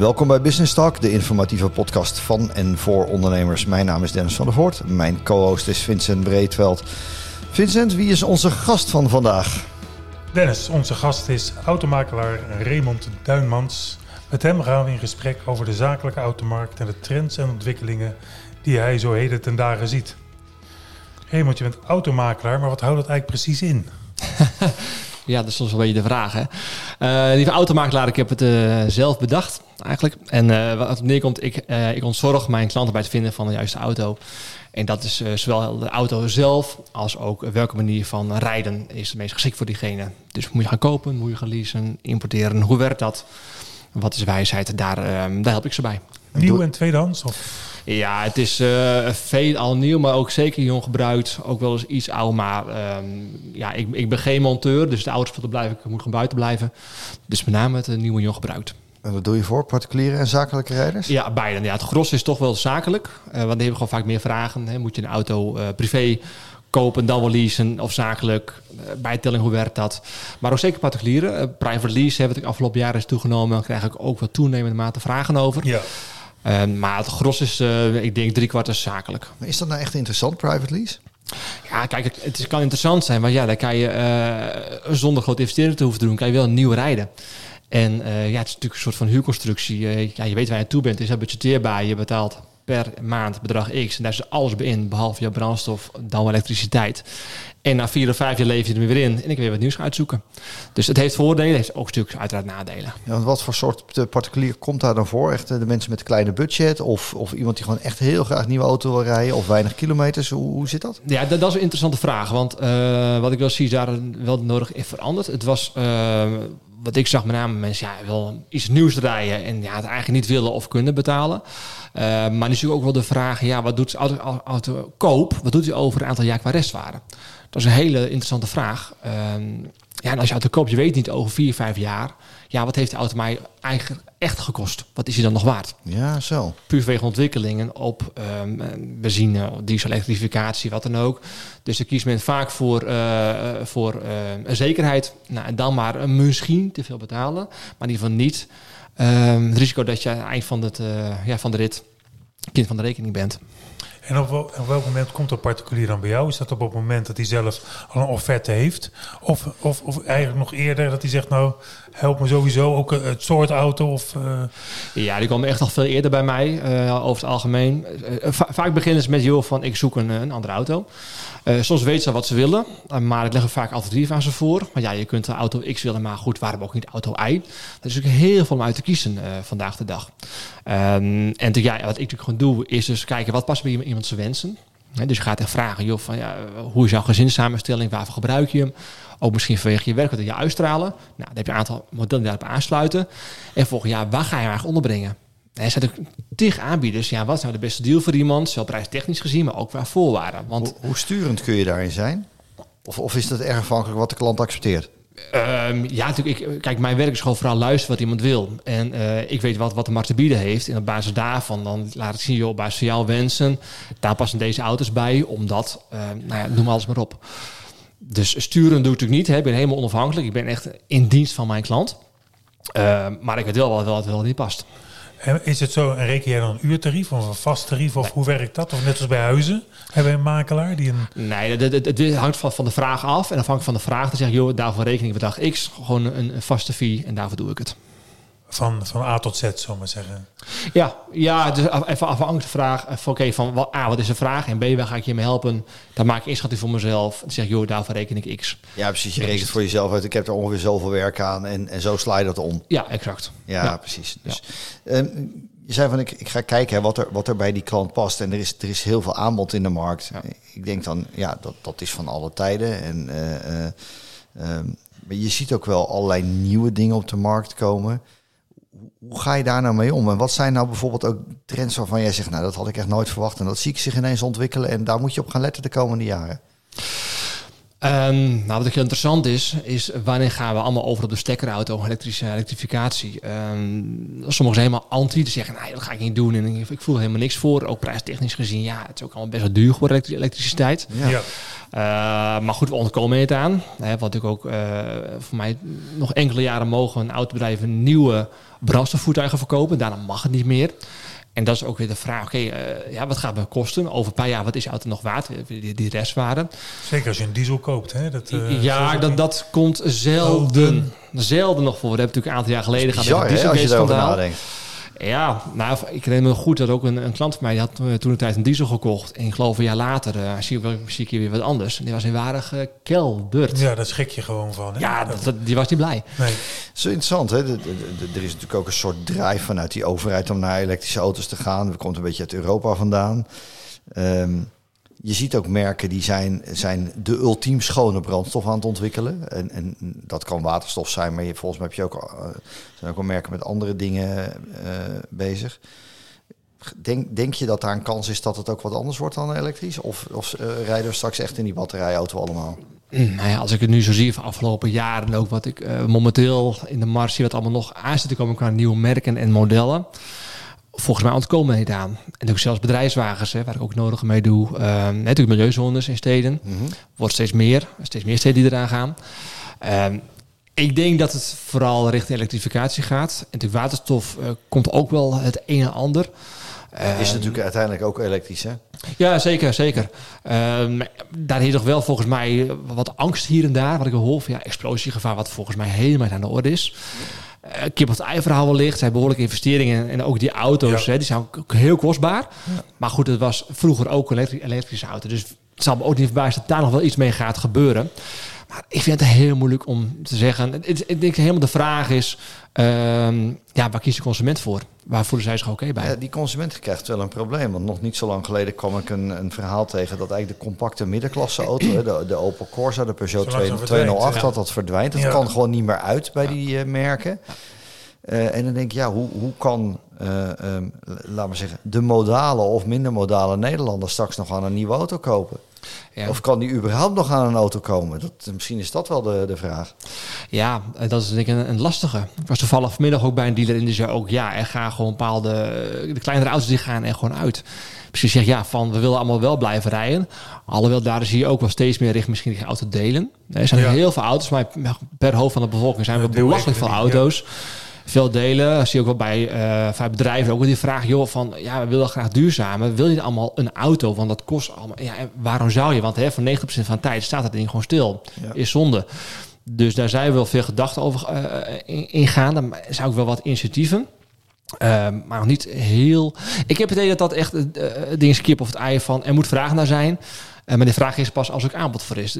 Welkom bij Business Talk, de informatieve podcast van en voor ondernemers. Mijn naam is Dennis van der Voort. Mijn co-host is Vincent Breedveld. Vincent, wie is onze gast van vandaag? Dennis, onze gast is automakelaar Raymond Duinmans. Met hem gaan we in gesprek over de zakelijke automarkt en de trends en ontwikkelingen die hij zo heden ten dagen ziet. Raymond, je bent automakelaar, maar wat houdt dat eigenlijk precies in? Ja, dat is soms wel een beetje de vraag. Hè? Uh, lieve automakelaar, ik heb het uh, zelf bedacht eigenlijk. En uh, wat neerkomt, ik, ik ontzorg mijn klanten bij het vinden van de juiste auto. En dat is zowel de auto zelf als ook welke manier van rijden is het meest geschikt voor diegene. Dus moet je gaan kopen, moet je gaan leasen, importeren, hoe werkt dat? Wat is wijsheid? Daar, daar help ik ze bij. Nieuw en tweedehands? Of? Ja, het is uh, veel al nieuw, maar ook zeker jong gebruikt. Ook wel eens iets oud, maar um, ja, ik, ik ben geen monteur, dus de auto's blijven, ik moet gewoon buiten blijven. Dus met name het uh, nieuwe jong gebruikt. En wat doe je voor? Particuliere en zakelijke rijders? Ja, beide. Ja, het gros is toch wel zakelijk, uh, want die hebben gewoon vaak meer vragen. Hè. Moet je een auto privé kopen, dan wel leasen of zakelijk. bijtelling, hoe werkt dat? Maar ook zeker particulieren. private lease hebben we het afgelopen jaar is toegenomen. Dan krijg ik ook wel toenemende mate vragen over. Ja. Uh, maar het gros is, uh, ik denk, drie kwart is zakelijk. Maar is dat nou echt interessant, private lease? Ja, kijk, het, het kan interessant zijn. Maar ja, dan kan je uh, zonder grote investeringen te hoeven doen, kan je wel een nieuw rijden. En ja, het is natuurlijk een soort van huurconstructie. ja, je weet waar je toe bent, het is budgeteerbaar. Je betaalt per maand bedrag X. En daar zit alles bij in, behalve je brandstof, dan elektriciteit. En na vier of vijf jaar leef je er weer in en ik weer wat nieuws gaan uitzoeken. Dus het heeft voordelen, het heeft ook natuurlijk uiteraard nadelen. Ja, want wat voor soort particulier komt daar dan voor? Echt de mensen met een kleine budget of, of iemand die gewoon echt heel graag nieuwe auto wil rijden of weinig kilometers? Hoe, hoe zit dat? Ja, dat, dat, is een interessante vraag. Want uh, wat ik wel zie is daar wel nodig veranderd. Het was... Uh, wat ik zag met name mensen ja, wel iets nieuws rijden en ja, het eigenlijk niet willen of kunnen betalen. Uh, maar natuurlijk ook wel de vraag, ja, wat doet auto, auto koop? Wat doet hij over een aantal jaar qua restwaarde? Dat is een hele interessante vraag. Um, ja, en als je auto koopt, je weet niet over vier, vijf jaar. Ja, wat heeft de auto mij eigenlijk echt gekost? Wat is hij dan nog waard? Ja, zo. Puur vanwege ontwikkelingen op um, benzine, diesel, elektrificatie, wat dan ook. Dus dan kiest men vaak voor, uh, voor uh, een zekerheid. Nou, en dan maar misschien te veel betalen. Maar in ieder geval niet um, het risico dat je aan het eind van, het, uh, ja, van de rit kind van de rekening bent. En op, op, welk moment komt een particulier dan bij jou? Is dat op het moment dat hij zelf al een offerte heeft? Of, of, of eigenlijk nog eerder dat hij zegt, nou, help me sowieso ook het soort auto? Of, uh... Ja, die komen echt nog veel eerder bij mij, uh, over het algemeen. Vaak beginnen ze met, joh, van ik zoek een, een andere auto. Soms weten ze wat ze willen, maar ik leg er vaak alternatieven aan ze voor. Maar ja, je kunt de auto X willen, maar goed, waarom ook niet auto Y? Er is ook heel veel om uit te kiezen vandaag de dag. Um, en ja, wat ik natuurlijk gewoon doe, is dus kijken wat past bij iemand zijn wensen. Dus je gaat echt vragen, joh, van, ja, hoe is jouw gezinssamenstelling, waarvoor gebruik je hem? Ook misschien vanwege je werk, wat je uitstralen. Nou, dan heb je een aantal modellen die daarop aansluiten. En volgend jaar, waar ga je eigenlijk onderbrengen? Er zijn natuurlijk tig aanbieders. Ja, wat is nou de beste deal voor iemand? Zowel prijstechnisch gezien, maar ook qua voorwaarden. Want, hoe, hoe, sturend kun je daarin zijn? Of, of is dat erg afhankelijk wat de klant accepteert? Um, ja, natuurlijk. Ik, kijk, mijn werk is gewoon vooral luisteren wat iemand wil. En uh, ik weet wat, wat de markt te bieden heeft. En op basis daarvan, dan laat ik zien, joh, op basis van jouw wensen, daar passen deze auto's bij. Omdat, uh, nou ja, noem alles maar op. Dus sturen doe ik natuurlijk niet. Hè. Ik ben helemaal onafhankelijk. Ik ben echt in dienst van mijn klant. Uh, maar ik weet wel wat wel, wel niet past. Is het zo, en reken jij dan een uurtarief of een vast tarief? Of nee. hoe werkt dat? Of net als bij huizen? Hebben we een makelaar die een... Nee, het, hangt van, van de vraag af. En afhankelijk van de vraag, dan zeg je, joh, daarvoor rekening bedrag X. Gewoon een, een vaste fee en daarvoor doe ik het. Van, van A tot Z, zullen maar zeggen. Ja, ja dus even afhankelijk de vraag. Oké, okay, van wat, A, wat is de vraag? En B, waar ga ik je mee helpen? Dan maak ik inschatting voor mezelf. Dan zeg ik, joh, daarvoor reken ik X. Ja, precies. Je rekent voor jezelf uit. Ik heb er ongeveer zoveel werk aan. En, en zo sla je dat om. Ja, exact. Ja, ja. precies. Dus, ja. Um, je zei van ik, ik ga kijken hè, wat, er, wat er bij die klant past. En er is, er is heel veel aanbod in de markt. Ja. Ik denk dan, ja, dat, dat is van alle tijden. En uh, uh, um, maar je ziet ook wel allerlei nieuwe dingen op de markt komen. Hoe ga je daar nou mee om? En wat zijn nou bijvoorbeeld ook trends waarvan jij zegt, nou dat had ik echt nooit verwacht. En dat zie ik zich ineens ontwikkelen. En daar moet je op gaan letten de komende jaren. Um, nou, wat heel interessant is, is wanneer gaan we allemaal over op de stekkerauto, elektrische elektrificatie. Um, sommigen zijn helemaal anti, te zeggen, nee, dat ga ik niet doen. En ik, ik voel er helemaal niks voor. Ook prijstechnisch gezien, ja, het is ook allemaal best wel duur geworden, elektriciteit. Ja. ja. Uh, maar goed, we ontkomen het aan. Hè, wat ik ook uh, voor mij nog enkele jaren mogen autobedrijven nieuwe brandstofvoertuigen verkopen. Daarna mag het niet meer. En dat is ook weer de vraag, oké, okay, uh, ja, wat gaat het kosten? Over een paar jaar, wat is de auto nog waard? Die, die restwaarde. Zeker als je een diesel koopt. Hè? Dat, uh, ja, dat, dat komt zelden, zelden nog voor. We hebben natuurlijk een aantal jaar geleden gehad. Bizar, hè, als je erover nadenkt. Ja, nou, ik herinner me goed dat ook een, een klant van mij die had uh, toen een tijd een diesel gekocht. En ik geloof een jaar later uh, zie, ik, zie ik hier weer wat anders. En die was in ware gekelderd. Ja, daar schrik je gewoon van. Hè? Ja, dat, die was niet blij. Nee. Zo interessant, hè? er is natuurlijk ook een soort drive vanuit die overheid om naar elektrische auto's te gaan. Dat komt een beetje uit Europa vandaan. Um, je ziet ook merken die zijn, zijn de ultiem schone brandstof aan het ontwikkelen. En, en dat kan waterstof zijn, maar je, volgens mij heb je ook, uh, zijn ook al merken met andere dingen uh, bezig. Denk, denk je dat daar een kans is dat het ook wat anders wordt dan elektrisch? Of, of uh, rijden we straks echt in die batterijauto allemaal? Nou ja, als ik het nu zo zie van afgelopen jaren en ook wat ik momenteel in de markt zie, wat allemaal nog aan zit te komen qua nieuwe merken en modellen volgens mij ontkomen niet aan. En ook zelfs bedrijfswagens, hè, waar ik ook nodig mee doe. Uh, natuurlijk milieuzones in steden. Mhm. Wordt steeds meer. Steeds meer steden die eraan gaan. Uh, ik denk dat het vooral richting elektrificatie gaat. En natuurlijk waterstof uh, komt ook wel het een en ander. Is natuurlijk uiteindelijk ook elektrisch, hè? Ja, zeker, zeker. Um, daar is nog wel volgens mij wat angst hier en daar. Wat ik hoor van ja, explosiegevaar, wat volgens mij helemaal aan de orde is. Uh, kip of ei verhaal wellicht. Zij behoorlijke investeringen. En ook die auto's, ja. hè, die zijn ook heel kostbaar. Ja. Maar goed, het was vroeger ook een elektrische auto. Dus het zal me ook niet verbazen dat daar nog wel iets mee gaat gebeuren. Maar ik vind het heel moeilijk om te zeggen. Ik denk helemaal de vraag is, um, ja, waar kiest de consument voor? Waar voelen zij zich oké okay bij? Ja, die consument krijgt wel een probleem. Want nog niet zo lang geleden kwam ik een, een verhaal tegen dat eigenlijk de compacte middenklasse auto, de, de Opel Corsa, de Peugeot 208, ja. dat dat verdwijnt. Dat ja. kan gewoon niet meer uit bij die uh, merken. Uh, en dan denk ik, ja, hoe, hoe kan, uh, um, laten we zeggen, de modale of minder modale Nederlander straks nog aan een nieuwe auto kopen? Ja. Of kan die überhaupt nog aan een auto komen? Dat, misschien is dat wel de, de vraag. Ja, dat is denk ik een, een lastige. Ik was toevallig vanmiddag ook bij een dealer in die zei ook... ja, er gaan gewoon bepaalde... de kleinere auto's die gaan er gewoon uit. Misschien zeg ja, van we willen allemaal wel blijven rijden. Alhoewel daar zie je ook wel steeds meer richting misschien die auto delen. Er zijn ja. heel veel auto's, maar per hoofd van de bevolking zijn we belachelijk veel auto's. Ja veel delen. Zie je ook wel bij, uh, bij bedrijven ook die vraag, joh, van ja, we willen graag duurzamer. Wil je allemaal een auto? Want dat kost allemaal. Ja, waarom zou je? Want hè, voor 90% van de tijd staat het ding gewoon stil. Ja. Is zonde. Dus daar zijn we wel veel gedachten over uh, ingaan. Dan zou ik wel wat initiatieven. Uh, maar nog niet heel. Ik heb het idee dat dat echt uh, ding kip of het ei van er moet vraag naar zijn. Uh, maar de vraag is pas als ook aanbod voor is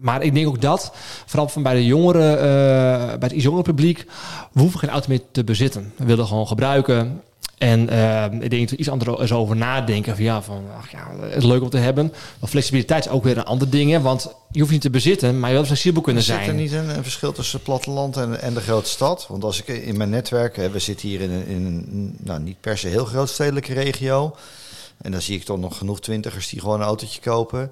maar ik denk ook dat, vooral van bij de jongeren, uh, bij het iets jongere publiek, we hoeven geen auto meer te bezitten. We willen gewoon gebruiken. En uh, ik denk dat iets anders over nadenken. Van ja, van ach ja, het is leuk om te hebben. Maar flexibiliteit is ook weer een ander ding. Hè? Want je hoeft niet te bezitten, maar je wil flexibel kunnen zijn. Zit er niet een, een, verschil tussen het platteland en, en de grote stad? Want als ik in mijn netwerk, hè, we zitten hier in een, in een nou, niet per se heel grootstedelijke regio. En dan zie ik toch nog genoeg twintigers die gewoon een autootje kopen.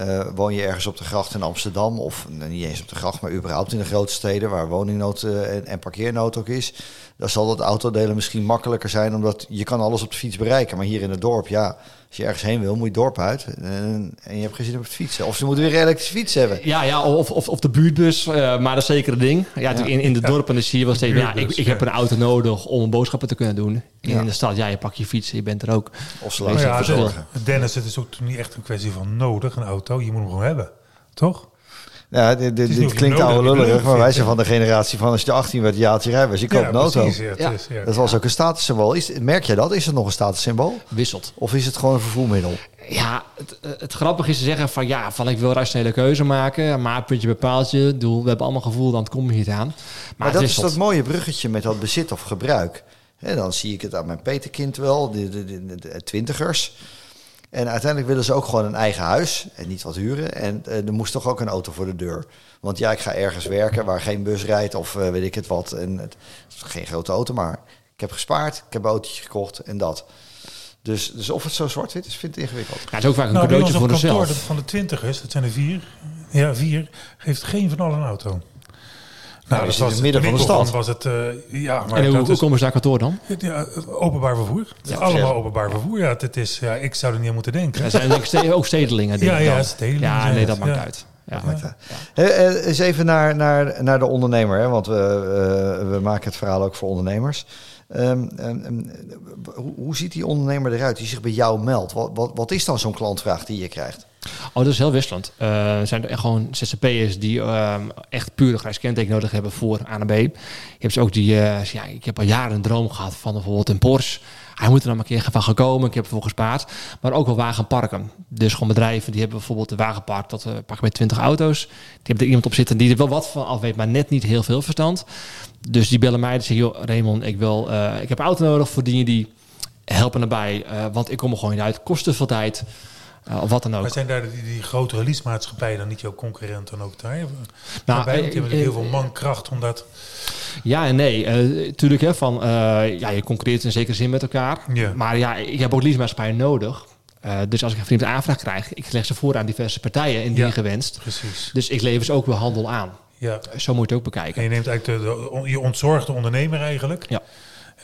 Uh, woon je ergens op de gracht in Amsterdam, of niet eens op de gracht, maar überhaupt in de grote steden waar woningnood uh, en, en, parkeernood ook is, dan zal dat autodelen misschien makkelijker zijn, omdat je kan alles op de fiets bereiken. Maar hier in het dorp, ja, als je ergens heen wil, moet je het dorp uit en, en je hebt geen zin op het fietsen. Of ze moeten weer een elektrische fiets hebben. Ja, ja of, of, of de buurtbus, uh, maar dat is zeker een ding. Ja, ja. In, in de dorpen zie je wel steeds, ja, ik, ik heb een auto nodig om boodschappen te kunnen doen. Ja. In de stad, ja, je pakt je fiets, je bent er ook. Of ze laten ja. Dennis, het is ook niet echt een kwestie van nodig, een auto. Je moet hem gewoon hebben, toch? Ja, dit, dit, dit klinkt oude lullig, maar wij zijn van de generatie van als je 18 werd, jaartje rijbewijs, je koopt ja, een auto. Precies, ja, is, ja. Dat was ook een statussymbool. Is, merk jij dat? Is het nog een statussymbool? Wisselt. Of is het gewoon een vervoermiddel? Ja, het, het grappige is te zeggen van ja, van ik wil rationele keuze maken, maar puntje bepaalt je, doel, we hebben allemaal gevoel, dan kom je niet aan. Maar, maar dat is dat mooie bruggetje met dat bezit of gebruik. En dan zie ik het aan mijn peterkind wel, de, de, de, de twintigers. En uiteindelijk willen ze ook gewoon een eigen huis en niet wat huren. En uh, er moest toch ook een auto voor de deur. Want ja, ik ga ergens werken waar geen bus rijdt of uh, weet ik het wat. En het is geen grote auto, maar ik heb gespaard, ik heb een autootje gekocht en dat. Dus, dus of het zo zwart-wit is, vind ik ingewikkeld. Ja, het is ook vaak een nou, cadeautje voor zichzelf. van de twintigers, dat zijn er vier. Ja, vier, geeft geen van allen een auto. Nou, dat dat is in was het midden van de stad. Was het, eh, ja, maar En hoe, hoe is, komen ze daar kantoor dan? ja, openbaar vervoer. Ja, Allemaal openbaar vervoer. Ja, het is, ja, ik zou er niet aan moeten denken. Dat zijn ook stedelingen. denk Ja, ik ja, stedelingen Ja, nee, dat maakt ja. uit. Ja. Ja. Hè, eh, eens even naar, naar, naar de ondernemer, hè? want we, eh, we maken het verhaal ook voor ondernemers. Ehm, ehm, ehm, hoe, hoe ziet die ondernemer eruit die zich bij jou meldt? Wat, wat, wat is dan zo'n klantvraag die je krijgt? Oh, dat is heel wisselend. Eh, er zijn er gewoon ZZP'ers die ehm, echt puur een grijs kenteken nodig hebben voor A naar B. Je hebt ook die, eh, ja, ik heb al jaren een droom gehad van bijvoorbeeld een Porsche. Hij moet er dan maar een keer van gekomen, ik heb ervoor gespaard. Maar ook wel wagenparken. Dus gewoon bedrijven die hebben bijvoorbeeld een wagenpark, dat uh, pakken met 20 auto's. Die hebben er iemand op zitten die er wel wat van af weet, maar net niet heel veel verstand. Dus die bellen mij en zeggen, joh Raymond, ik, wil, eh, ik heb auto nodig voor dingen die helpen erbij. eh, want ik kom er gewoon niet uit, kost veel tijd. Of wat dan ook. Maar zijn daar die, die grote release-maatschappijen dan niet jouw concurrenten ook daar? Nou, die eh, hebben heel eh, veel mankracht om dat... Ja en nee. Eh tuurlijk, hè, van, ja, je concurreert in zekere zin met elkaar. Maar ja, ik heb ook leasemaatschappijen nodig. Dus als ik een vriend aanvraag krijg, ik leg ze voor aan diverse partijen indien Ja. gewenst. Precies. Dus ik lever ze ook wel handel aan. Ja. Zo moet je het ook En bekijken. je neemt eigenlijk de, de, je ontzorgt de ondernemer eigenlijk. Ja.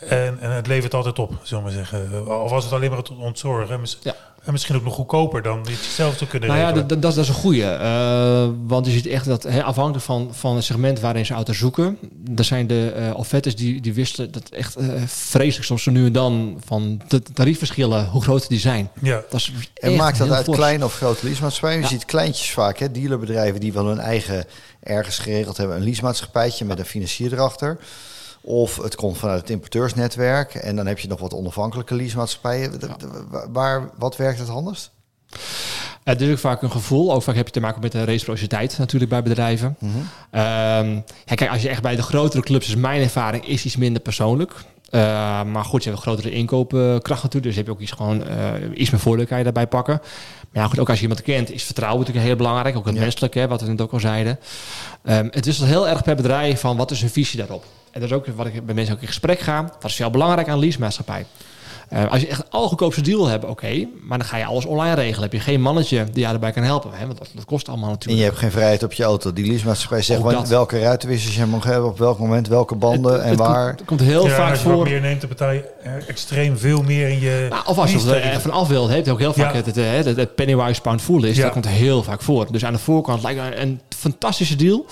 En, en het levert altijd op, zullen we maar zeggen. Of was het alleen maar het ontzorgen. Ja. En misschien ook nog goedkoper dan dit zelf te kunnen Nou ja, regelen. dat, dat, dat is een goede. Eh, want je ziet echt dat hè, afhankelijk van, van het segment waarin ze auto's zoeken. Er zijn de eh offertes die, die wisten dat echt eh, vreselijk soms zo nu en dan van de tariefverschillen, hoe groot die zijn. ja. Dat is En maakt dat uit fors. kleine of grote leasemaatschappijen? Je Ja. ziet kleintjes vaak, hè, dealerbedrijven die wel hun eigen ergens geregeld hebben. Een leasemaatschappijtje met een financier erachter. Of het komt vanuit het importeursnetwerk. En dan heb je nog wat onafhankelijke leasemaatschappijen. Waar, wat werkt het handigst? Het is ook vaak een gevoel. Ook vaak heb je te maken met de reciprociteit natuurlijk bij bedrijven. Mhm. Ehm, ja, kijk, als je echt bij de grotere clubs is, mijn ervaring is iets minder persoonlijk. Eh, maar goed, je hebt een grotere inkoopkracht natuurlijk. Dus heb je ook iets, gewoon, eh, iets meer voordeel kan je daarbij pakken. Maar ja, goed, ook als je iemand kent, is vertrouwen natuurlijk heel belangrijk. Ook het Ja. menselijke, hè, wat we net ook al zeiden. Ehm, het is heel erg per bedrijf van wat is hun visie daarop. En dat is ook wat ik bij mensen ook in gesprek ga. Wat is jou belangrijk aan leasemaatschappij? Eh, als je echt een allergoedkoopste deal hebt, oké. maar dan ga je alles online regelen. Heb je geen mannetje die jou erbij kan helpen. Hè? Want dat, dat kost allemaal En natuurlijk. je hebt geen vrijheid op je auto. Die leasemaatschappij zegt dat. welke ruitenwissers je mag hebben, op welk moment, welke banden Het- en het waar. Komt, het komt heel Ja, en vaak als je voor. meer neemt, dan betaal je er extreem veel meer in je... Nou, of als je er van af wilt, heb je ook heel vaak Ja. het, het, het, het, het Pennywise Pound Fool is. Ja. Dat komt heel vaak voor. Dus aan de voorkant lijkt een fantastische deal.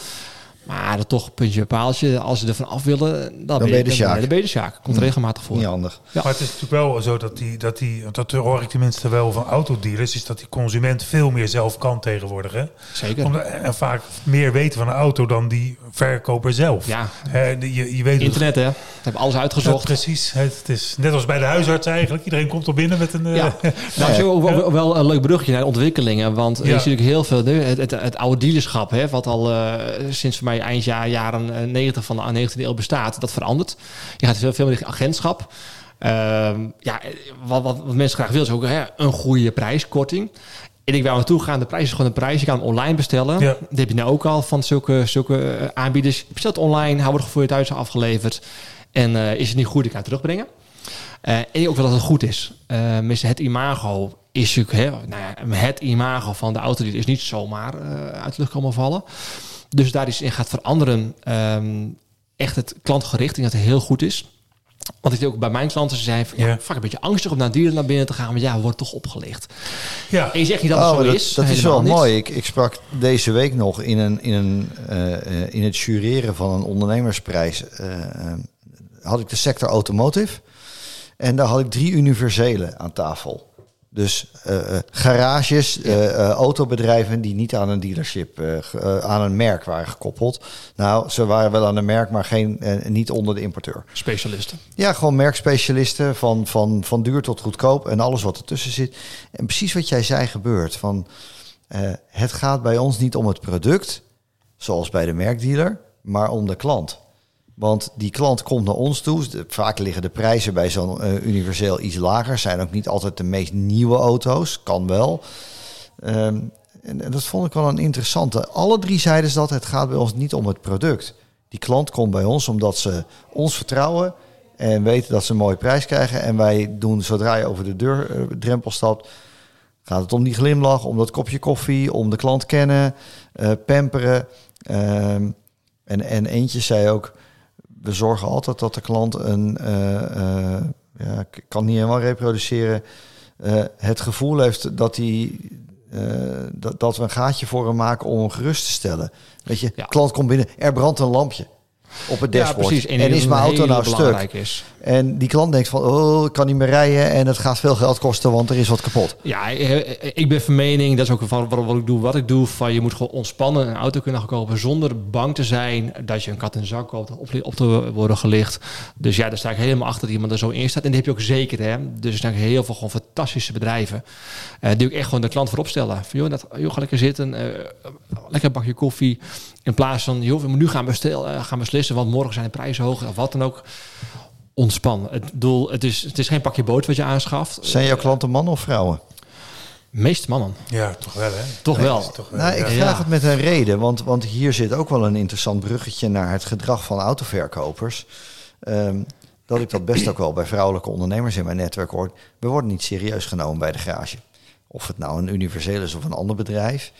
Maar dat toch puntje paaltje. Als ze er van af willen, dan, ben je de sjaak. Dan ben je de sjaak. Komt regelmatig voor. Niet handig. Ja. Maar het is natuurlijk wel zo dat die, dat die, dat hoor ik tenminste wel van autodealers, is dat die consument veel meer zelf kan tegenwoordig. Hè? Zeker. Omdat, en vaak meer weten van een auto dan die verkoper zelf. Ja, Hè, de- je, je weet internet hè. We hebben alles Ja, uitgezocht. precies. Het, het is net als bij de huisarts eigenlijk. Iedereen komt er binnen met een... eh, Ja. Nou, is ook wel, wel een leuk brugje naar de ontwikkelingen. Want je Ja. ziet natuurlijk heel veel... het, het oude dealerschap, hè, wat al eh, sinds voor mij eind jaar, jaren eh, 90 van de 19e eeuw bestaat, dat verandert. Je gaat veel, veel meer richting agentschap. Ehm, ja, wat, wat, wat mensen graag willen is ook hè, een goede prijskorting. En ik wou naartoe gaan, de prijs is gewoon een prijs. Je kan online bestellen. Ja. Dat heb je nou ook al van zulke, zulke eh, aanbieders. Je bestelt online, hij wordt voor je thuis afgeleverd. En eh, is het niet goed, ik kan het terugbrengen. Eh, en ook wel dat het goed is. Eh mis het imago is natuurlijk... Hè, nou ja, het imago van de auto is niet zomaar eh, uit de lucht komen vallen. Dus daar is in gaat veranderen. ehm, echt het klantgericht. Ik denk dat het heel goed is. Want ik zie ook bij mijn klanten, ze zijn van, ja, Ja. vaak een beetje angstig om naar dieren naar binnen te gaan. Maar ja, we worden toch opgelicht. ja. En je zegt niet dat het Oh, zo maar is. Dat is wel niet. mooi. Ik, ik sprak deze week nog in, een, in, een, eh, eh, in het jureren van een ondernemersprijs. eh, eh, had ik de sector automotive. En daar had ik drie universele aan tafel. Dus eh, eh, garages, eh, autobedrijven die niet aan een dealership, aan een merk waren gekoppeld. Nou, ze waren wel aan een merk, maar geen, niet onder de importeur. Specialisten. Ja, gewoon merkspecialisten van, van, van duur tot goedkoop en alles wat ertussen zit. En precies wat jij zei gebeurt. Van, het gaat bij ons niet om het product, zoals bij de merkdealer, maar om de klant. Want die klant komt naar ons toe. Vaak liggen de prijzen bij zo'n eh, universeel iets lager. Zijn ook niet altijd de meest nieuwe auto's. Kan wel. Ehm, en, en dat vond ik wel een interessante. Alle drie zeiden ze dat het gaat bij ons niet om het product. Die klant komt bij ons omdat ze ons vertrouwen en weten dat ze een mooie prijs krijgen. En wij doen zodra je over de deur, eh, stapt, gaat het om die glimlach, om dat kopje koffie, om de klant kennen, eh, pamperen. Ehm, En, en eentje zei ook, we zorgen altijd dat de klant een, eh, eh, ja, ik kan niet helemaal reproduceren, eh, het gevoel heeft dat hij dat, dat we een gaatje voor hem maken om hem gerust te stellen. Weet je, Ja. klant komt binnen, er brandt een lampje op het Ja, dashboard. precies. en, is mijn auto nou stuk? belangrijk Is. En die klant denkt van, oh, ik kan niet meer rijden en het gaat veel geld kosten, want er is wat kapot. Ja, eh, ik ben van mening, dat is ook van wat, ik doe, wat ik doe, van je moet gewoon ontspannen een auto kunnen gaan kopen zonder bang te zijn dat je een kat in de zak koopt op, op te worden gelicht. Dus ja, daar sta ik helemaal achter dat iemand er zo in staat. En die heb je ook zeker, hè. Dus er zijn heel veel gewoon fantastische bedrijven eh, die ook echt gewoon de klant voorop stellen. Van, joh, dat, joh, ga lekker zitten, eh, lekker een bakje koffie. In plaats van, joh, we moeten nu gaan, bestel, eh, gaan beslissen, want morgen zijn de prijzen hoger of wat dan ook. Ontspan. Het, doel, het, is, het is geen pakje boot wat je aanschaft. Zijn jouw klanten mannen of vrouwen? Meest mannen. Ja, toch wel, hè? Toch Nee, wel. toch Nou, ik Ja. vraag het met een reden, want, want hier zit ook wel een interessant bruggetje naar het gedrag van autoverkopers. Ehm, dat ik dat best ook wel bij vrouwelijke ondernemers in mijn netwerk hoor. We worden niet serieus genomen bij de garage. Of het nou een universeel is of een ander bedrijf.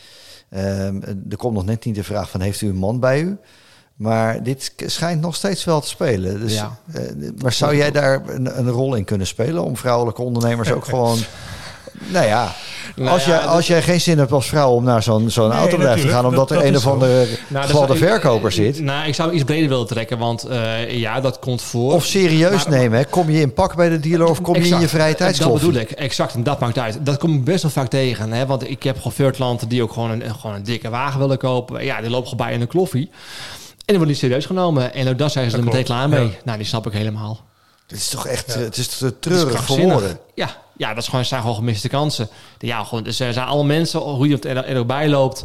Ehm, er komt nog net niet de vraag van heeft u een man bij u? Maar dit schijnt nog steeds wel te spelen. Dus, Ja. eh, maar zou jij daar een, een rol in kunnen spelen om vrouwelijke ondernemers ook gewoon... Nou ja, Nou als, ja, jij, als jij geen zin hebt als vrouw om naar zo'n zo'n Nee, autobedrijf te gaan, omdat Dat- er dat een of andere Nou, de dat verkoper zit. Nou, ik zou iets breder willen trekken, want eh, ja, dat komt voor. Of serieus Maar- nemen. Hè? Kom je in pak bij de dealer of kom je in je vrije Dat tijdskoffie? bedoel ik, exact. En dat maakt uit. Dat kom ik best wel vaak tegen. Hè? Want ik heb gewoon klanten die ook gewoon een, gewoon een dikke wagen willen kopen. Ja, die lopen gewoon bij in een kloffie. En die worden niet serieus genomen. En ook dat zijn ze Dat er meteen klaar mee. ja. Nou, die snap ik helemaal. Dit is toch echt, Ja. het is te Het treurig voor woorden. Ja, ja, dat is gewoon, zijn gewoon gemiste kansen. Ja, gewoon, dus er zijn alle mensen, hoe je er, er ook bij loopt.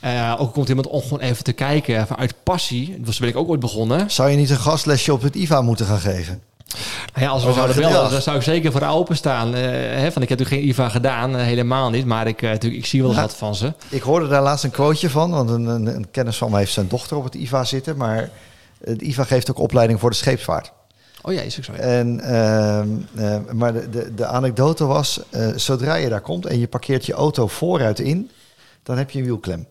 Eh, ook komt iemand om gewoon even te kijken, even uit passie. Dus ben ik ook ooit begonnen. Zou je niet een gastlesje op het IVA moeten gaan geven? Nou ja, als we zouden bellen, dan zou ik zeker voor openstaan. Eh hè, van, ik heb natuurlijk geen IVA gedaan, eh, helemaal niet. Maar ik, eh, natuurlijk, ik zie wel wat van ze. Ik hoorde daar laatst een quoteje van, want een, een, een kennis van mij heeft zijn dochter op het IVA zitten. Maar het IVA geeft ook opleiding voor de scheepsvaart. Oh ja, is ook zo. ja. En, ehm, eh, maar de, de, de anekdote was, zodra je daar komt en je parkeert je auto vooruit in, dan heb je een wielklem.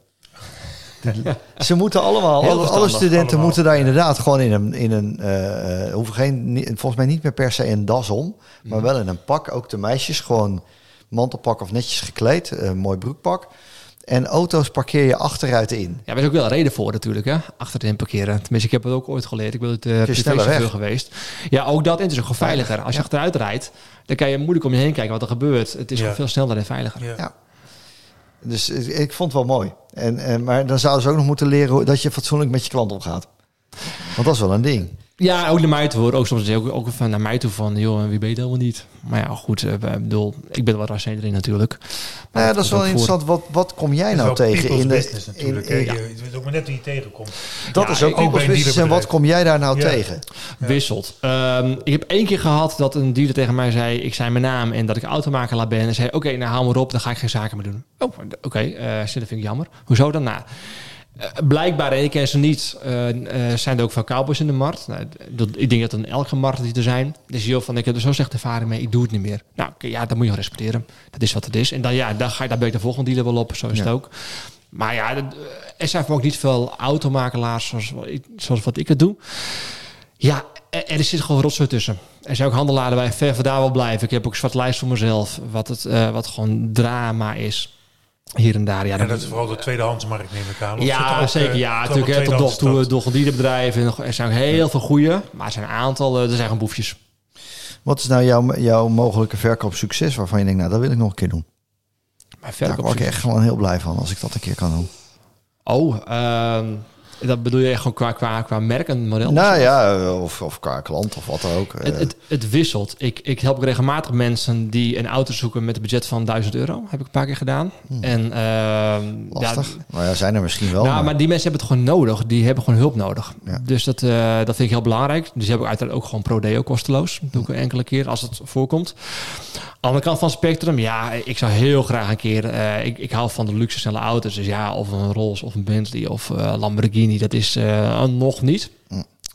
Ze moeten allemaal, alle, studenten allemaal. moeten daar inderdaad gewoon in een, in een eh, eh, hoeven geen, volgens mij niet meer per se een das om, maar wel in een pak. Ook de meisjes gewoon mantelpak of netjes gekleed, eh, mooi broekpak. En auto's parkeer je achteruit in. Ja, daar is ook wel een reden voor natuurlijk, hè? Achterin parkeren. Tenminste, ik heb het ook ooit geleerd. Ik ben het uh, weg. geweest. Ja, ook dat en het is ook gewoon veiliger. Als je Ja. achteruit rijdt, dan kan je moeilijk om je heen kijken wat er gebeurt. Het is Ja. gewoon veel sneller en veiliger. Ja. Ja. Dus ik vond het wel mooi. En, en, maar dan zouden ze ook nog moeten leren dat je fatsoenlijk met je klant omgaat. Want dat is wel een ding. Ja, ook naar mij toe hoor. Ook soms ook, ook van naar mij toe van, joh, wie ben je wel niet? Maar ja, goed, eh, ik bedoel, ik ben wel rassendeler in natuurlijk. Maar Nou ja, dat is wel voor. interessant. Wat, wat kom jij nou tegen in de. business In, natuurlijk. in- hè. Je weet ook maar net wie je tegenkomt. dat Ja, is ook ook business. En wat kom jij daar nou Ja. tegen? Ja. Wisselt. Ehm, ik heb één keer gehad dat een dealer tegen mij zei... ik zei mijn naam en dat ik automakelaar ben. En zei, oké, nou haal maar op, dan ga ik geen zaken meer doen. Oh, oké, eh, dat vind ik jammer. Hoezo dan? Nou, blijkbaar, en ik ken ze niet, eh, eh, zijn er ook veel cowboys in de markt. Nou, dat, ik denk dat in elke markt die er zijn. Dus joh, van, ik heb er zo slechte ervaring mee, ik doe het niet meer. Nou, ja, dat moet je respecteren. Dat is wat het is. En dan, ja, dan, ga je, dan ben ik de volgende dealer wel op, zo is Ja. het ook. Maar ja, dat- eh, er zijn ook niet veel automakelaars zoals, wat ik- zoals wat ik het doe. Ja, er, er zit gewoon rotzooi tussen. Er zijn ook handelaren bij ver vandaan wel blijven. Ik heb ook een zwarte lijst voor mezelf. Wat, het, eh, wat gewoon drama is. Hier en daar. Ja, En dan- dat is vooral de tweedehandsmarkt, neem ik aan. Of ja, ook, zeker. eh, Ja, toch natuurlijk. hè, Tot nog toe tweedehands door gedierenbedrijven. Er zijn ook heel veel goede. Maar er zijn een aantal, eh, er zijn gewoon boefjes. Wat is nou jouw, jouw mogelijke verkoopsucces waarvan je denkt, nou, dat wil ik nog een keer doen? Maar Daar verkoop. word ik echt gewoon heel blij van als ik dat een keer kan doen. Oh, ehm, dat bedoel je echt gewoon qua, qua, qua merk en model? Nou ja, of, of qua klant of wat ook. Het, het, het wisselt. Ik, ik help regelmatig mensen die een auto zoeken met een budget van 1000 euro. Heb ik een paar keer gedaan. En ehm, lastig. ja, nou ja, zijn er misschien wel. nou, maar- maar die mensen hebben het gewoon nodig. Die hebben gewoon hulp nodig. Ja. Dus dat, eh, dat vind ik heel belangrijk. Dus die hebben uiteraard ook gewoon Prodeo kosteloos. Dat doe ik een enkele keer als het voorkomt. Aan de kant van het spectrum, ja, ik zou heel graag een keer... eh, ik, ik hou van de luxe snelle auto's. Dus ja, of een Rolls of een Bentley of eh, Dat is eh, nog niet.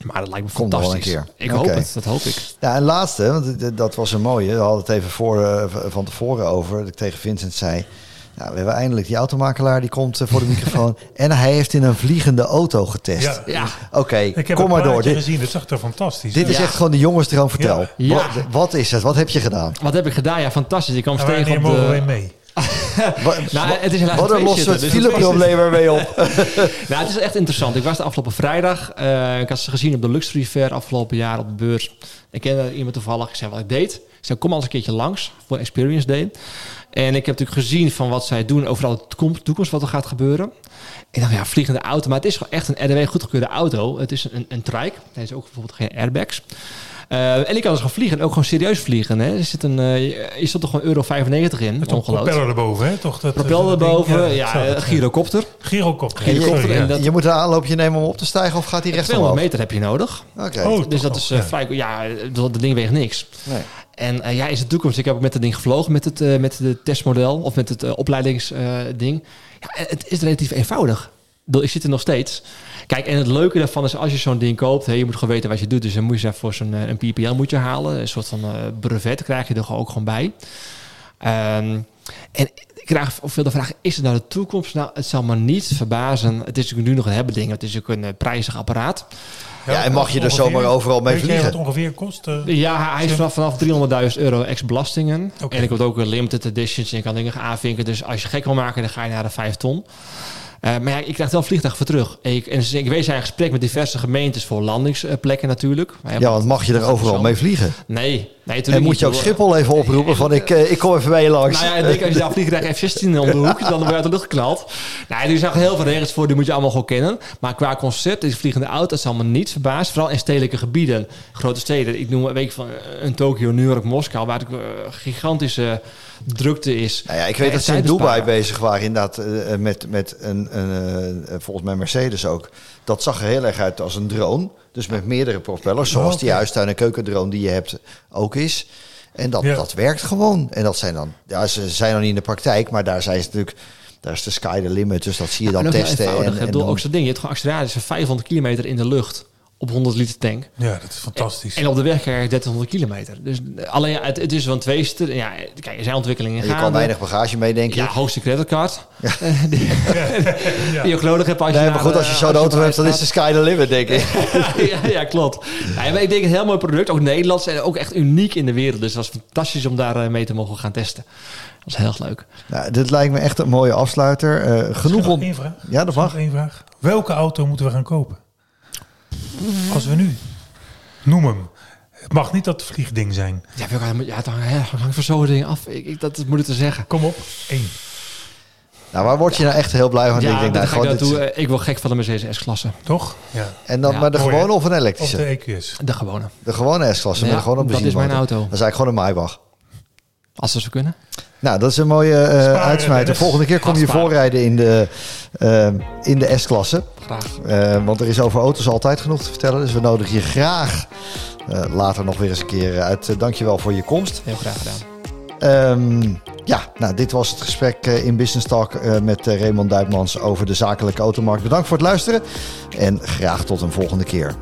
Maar dat lijkt me Komt nog wel fantastisch. een keer. Ik hoop het, dat hoop ik. Ja, en laatste, want dat was een mooie. We hadden het even voor, eh, van tevoren over. Dat ik tegen Vincent zei. Nou, we hebben eindelijk die automakelaar die komt eh, voor de microfoon. en hij heeft in een vliegende auto getest. Ja. Ja, Oké, Ik heb kom maar door. Dit, gezien, dat zag er fantastisch dit is echt gewoon de jongensdroom. Vertel. Ja. Wat, wat is het? Wat heb je gedaan? wat heb ik gedaan? Ja, fantastisch. Ik kwam En tegen op de... mee? Wat, Nou, het is helaas wat een losse dus fileprobleem ermee op. Nou, het is echt interessant. Ik was de afgelopen vrijdag. eh, ik had ze gezien op de Luxury Fair afgelopen jaar op de beurs. Ik kende iemand toevallig. Ik zei wat ik deed. Ik zei, kom al eens een keertje langs voor Experience Day. En ik heb natuurlijk gezien van wat zij doen overal de toekomst, toekomst wat er gaat gebeuren. Ik dacht, ja, vliegende auto. Maar het is gewoon echt een RDW goedgekeurde auto. Het is een, een trike. Hij is ook bijvoorbeeld geen airbags. Eh, en ik kan dus gaan vliegen. En ook gewoon serieus vliegen. Hè. Er zit een, eh, je zit toch gewoon euro 95 in. Met een Ongelooflijk. propeller erboven, hè? Toch dat, Propeller dat erboven. Ja, zo, eh, gyrocopter. Gyrocopter. Helikopter en ja. dat- Je moet een aanloopje nemen om op te stijgen of gaat hij recht 200 omhoog? meter heb je nodig. Oké. Oh, Dus toch dat is eh, ja. vrij... Ja, dat dat ding weegt niks. Nee. En eh, ja, is de toekomst. Ik heb ook met dat ding gevlogen, met het, eh, met het testmodel of met het eh, opleidingsding. ja, het is relatief eenvoudig. Ik zit er nog steeds. Kijk, en het leuke daarvan is als je zo'n ding koopt, hè, je moet gewoon weten wat je doet. Dus dan moet je zelf voor zo'n eh, een PPL moet je halen. Een soort van eh, brevet krijg je er gewoon ook gewoon bij. Ehm, en ik krijg of veel de vraag, is het nou de toekomst? Nou, het zal me niet verbazen. Het is natuurlijk nu nog een hebben ding. Het is ook een eh, prijzig apparaat. Ja, en mag je er zomaar overal mee vliegen? wat ongeveer kost? Ja, hij is vanaf, vanaf 300.000 euro ex-belastingen. En ik heb ook een limited editions en je kan dingen aanvinken. Dus als je gek wil maken, dan ga je naar de 5 ton. Eh, maar ja, ik krijg wel vliegtuig voor terug. Ik, en ik wees in gesprek met diverse gemeentes voor landingsplekken natuurlijk. Ja, want mag je er overal mee vliegen? Nee, nee En moet je ook Schiphol even oproepen van ik, eh, ik kom even bij je langs. Nou ja, ik denk als je daar vliegtuig F-16 om de hoek, dan word je uit de lucht geknald. Nou, er zijn heel veel regels voor, die moet je allemaal gewoon kennen. Maar qua concept, is vliegende auto, dat zal me niet verbazen. Vooral in stedelijke gebieden, grote steden. Ik noem een week van eh, een Tokio, New York, Moskou, waar het eh, gigantische drukte is. Nou ja, ik weet dat ze in Dubai bezig waren, inderdaad, met, met een, een volgens mij Mercedes ook. Dat zag er heel erg uit als een drone. Dus met meerdere propellers, zoals die oké. huistuin- en keukendrone die je hebt ook is. En dat, Ja. dat werkt gewoon. En dat zijn dan, ja, ze zijn nog niet in de praktijk, maar daar zijn ze natuurlijk, daar is de sky the limit. Dus dat zie je dan En ook heel testen. En, Ik en bedoel, dan- ook zo'n ding. Je hebt gewoon acceleraties van 500 kilometer in de lucht op 100 liter tank. Ja, dat is fantastisch. En op de weg krijg je 1300 kilometer. Dus alleen, ja, het, het is wel een tweester. Ja, kijk, er zijn ontwikkelingen en in je kan gaande. weinig bagage mee, denk Ja, hoogste creditcard. Die, Ja. die je ook nodig hebt als je Nee, maar goed, als je zo'n auto hebt, dan is de sky the limit, denk ik. ja, ja, klopt. Ja, maar ik denk een heel mooi product. Ook Nederlands en ook echt uniek in de wereld. Dus het was fantastisch om daar eh, mee te mogen gaan testen. Dat was heel erg leuk. Nou, dit lijkt me echt een mooie afsluiter. Eh, genoeg om... Ja, dat Nog mag. één vraag. Welke auto moeten we gaan kopen? Als we nu... Noem hem. Het mag niet dat vliegding zijn. Ja, ja het hangt ja, het hangt van zo'n ding af. Ik, ik, dat is moeilijk te zeggen. Kom op. Eén. Nou, waar word je nou echt heel blij van? Ja, ik denk, nou, ga ik dit-. Eh, Ik word gek van de Mercedes S-klasse. Toch? Ja. En dan Ja, maar de gewone of een Of elektrische? de EQS. De gewone. De gewone S-klasse, Ja, gewoon op dat is mijn auto. Dat is eigenlijk gewoon een Maybach. Als ze zo kunnen. Nou, dat is een mooie eh Sparen, uitsmijter. Dennis. Volgende keer kom je voorrijden in de, eh, in de S-klasse. Graag. Eh, want er is over auto's altijd genoeg te vertellen. Dus we nodigen je graag eh, later nog weer eens een keer uit. Eh, dankjewel voor je komst. Heel graag gedaan. Ehm, ja, nou, dit was het gesprek eh, in Business Talk eh, met eh, Raymond Duitmans over de zakelijke automarkt. Bedankt voor het luisteren en graag tot een volgende keer.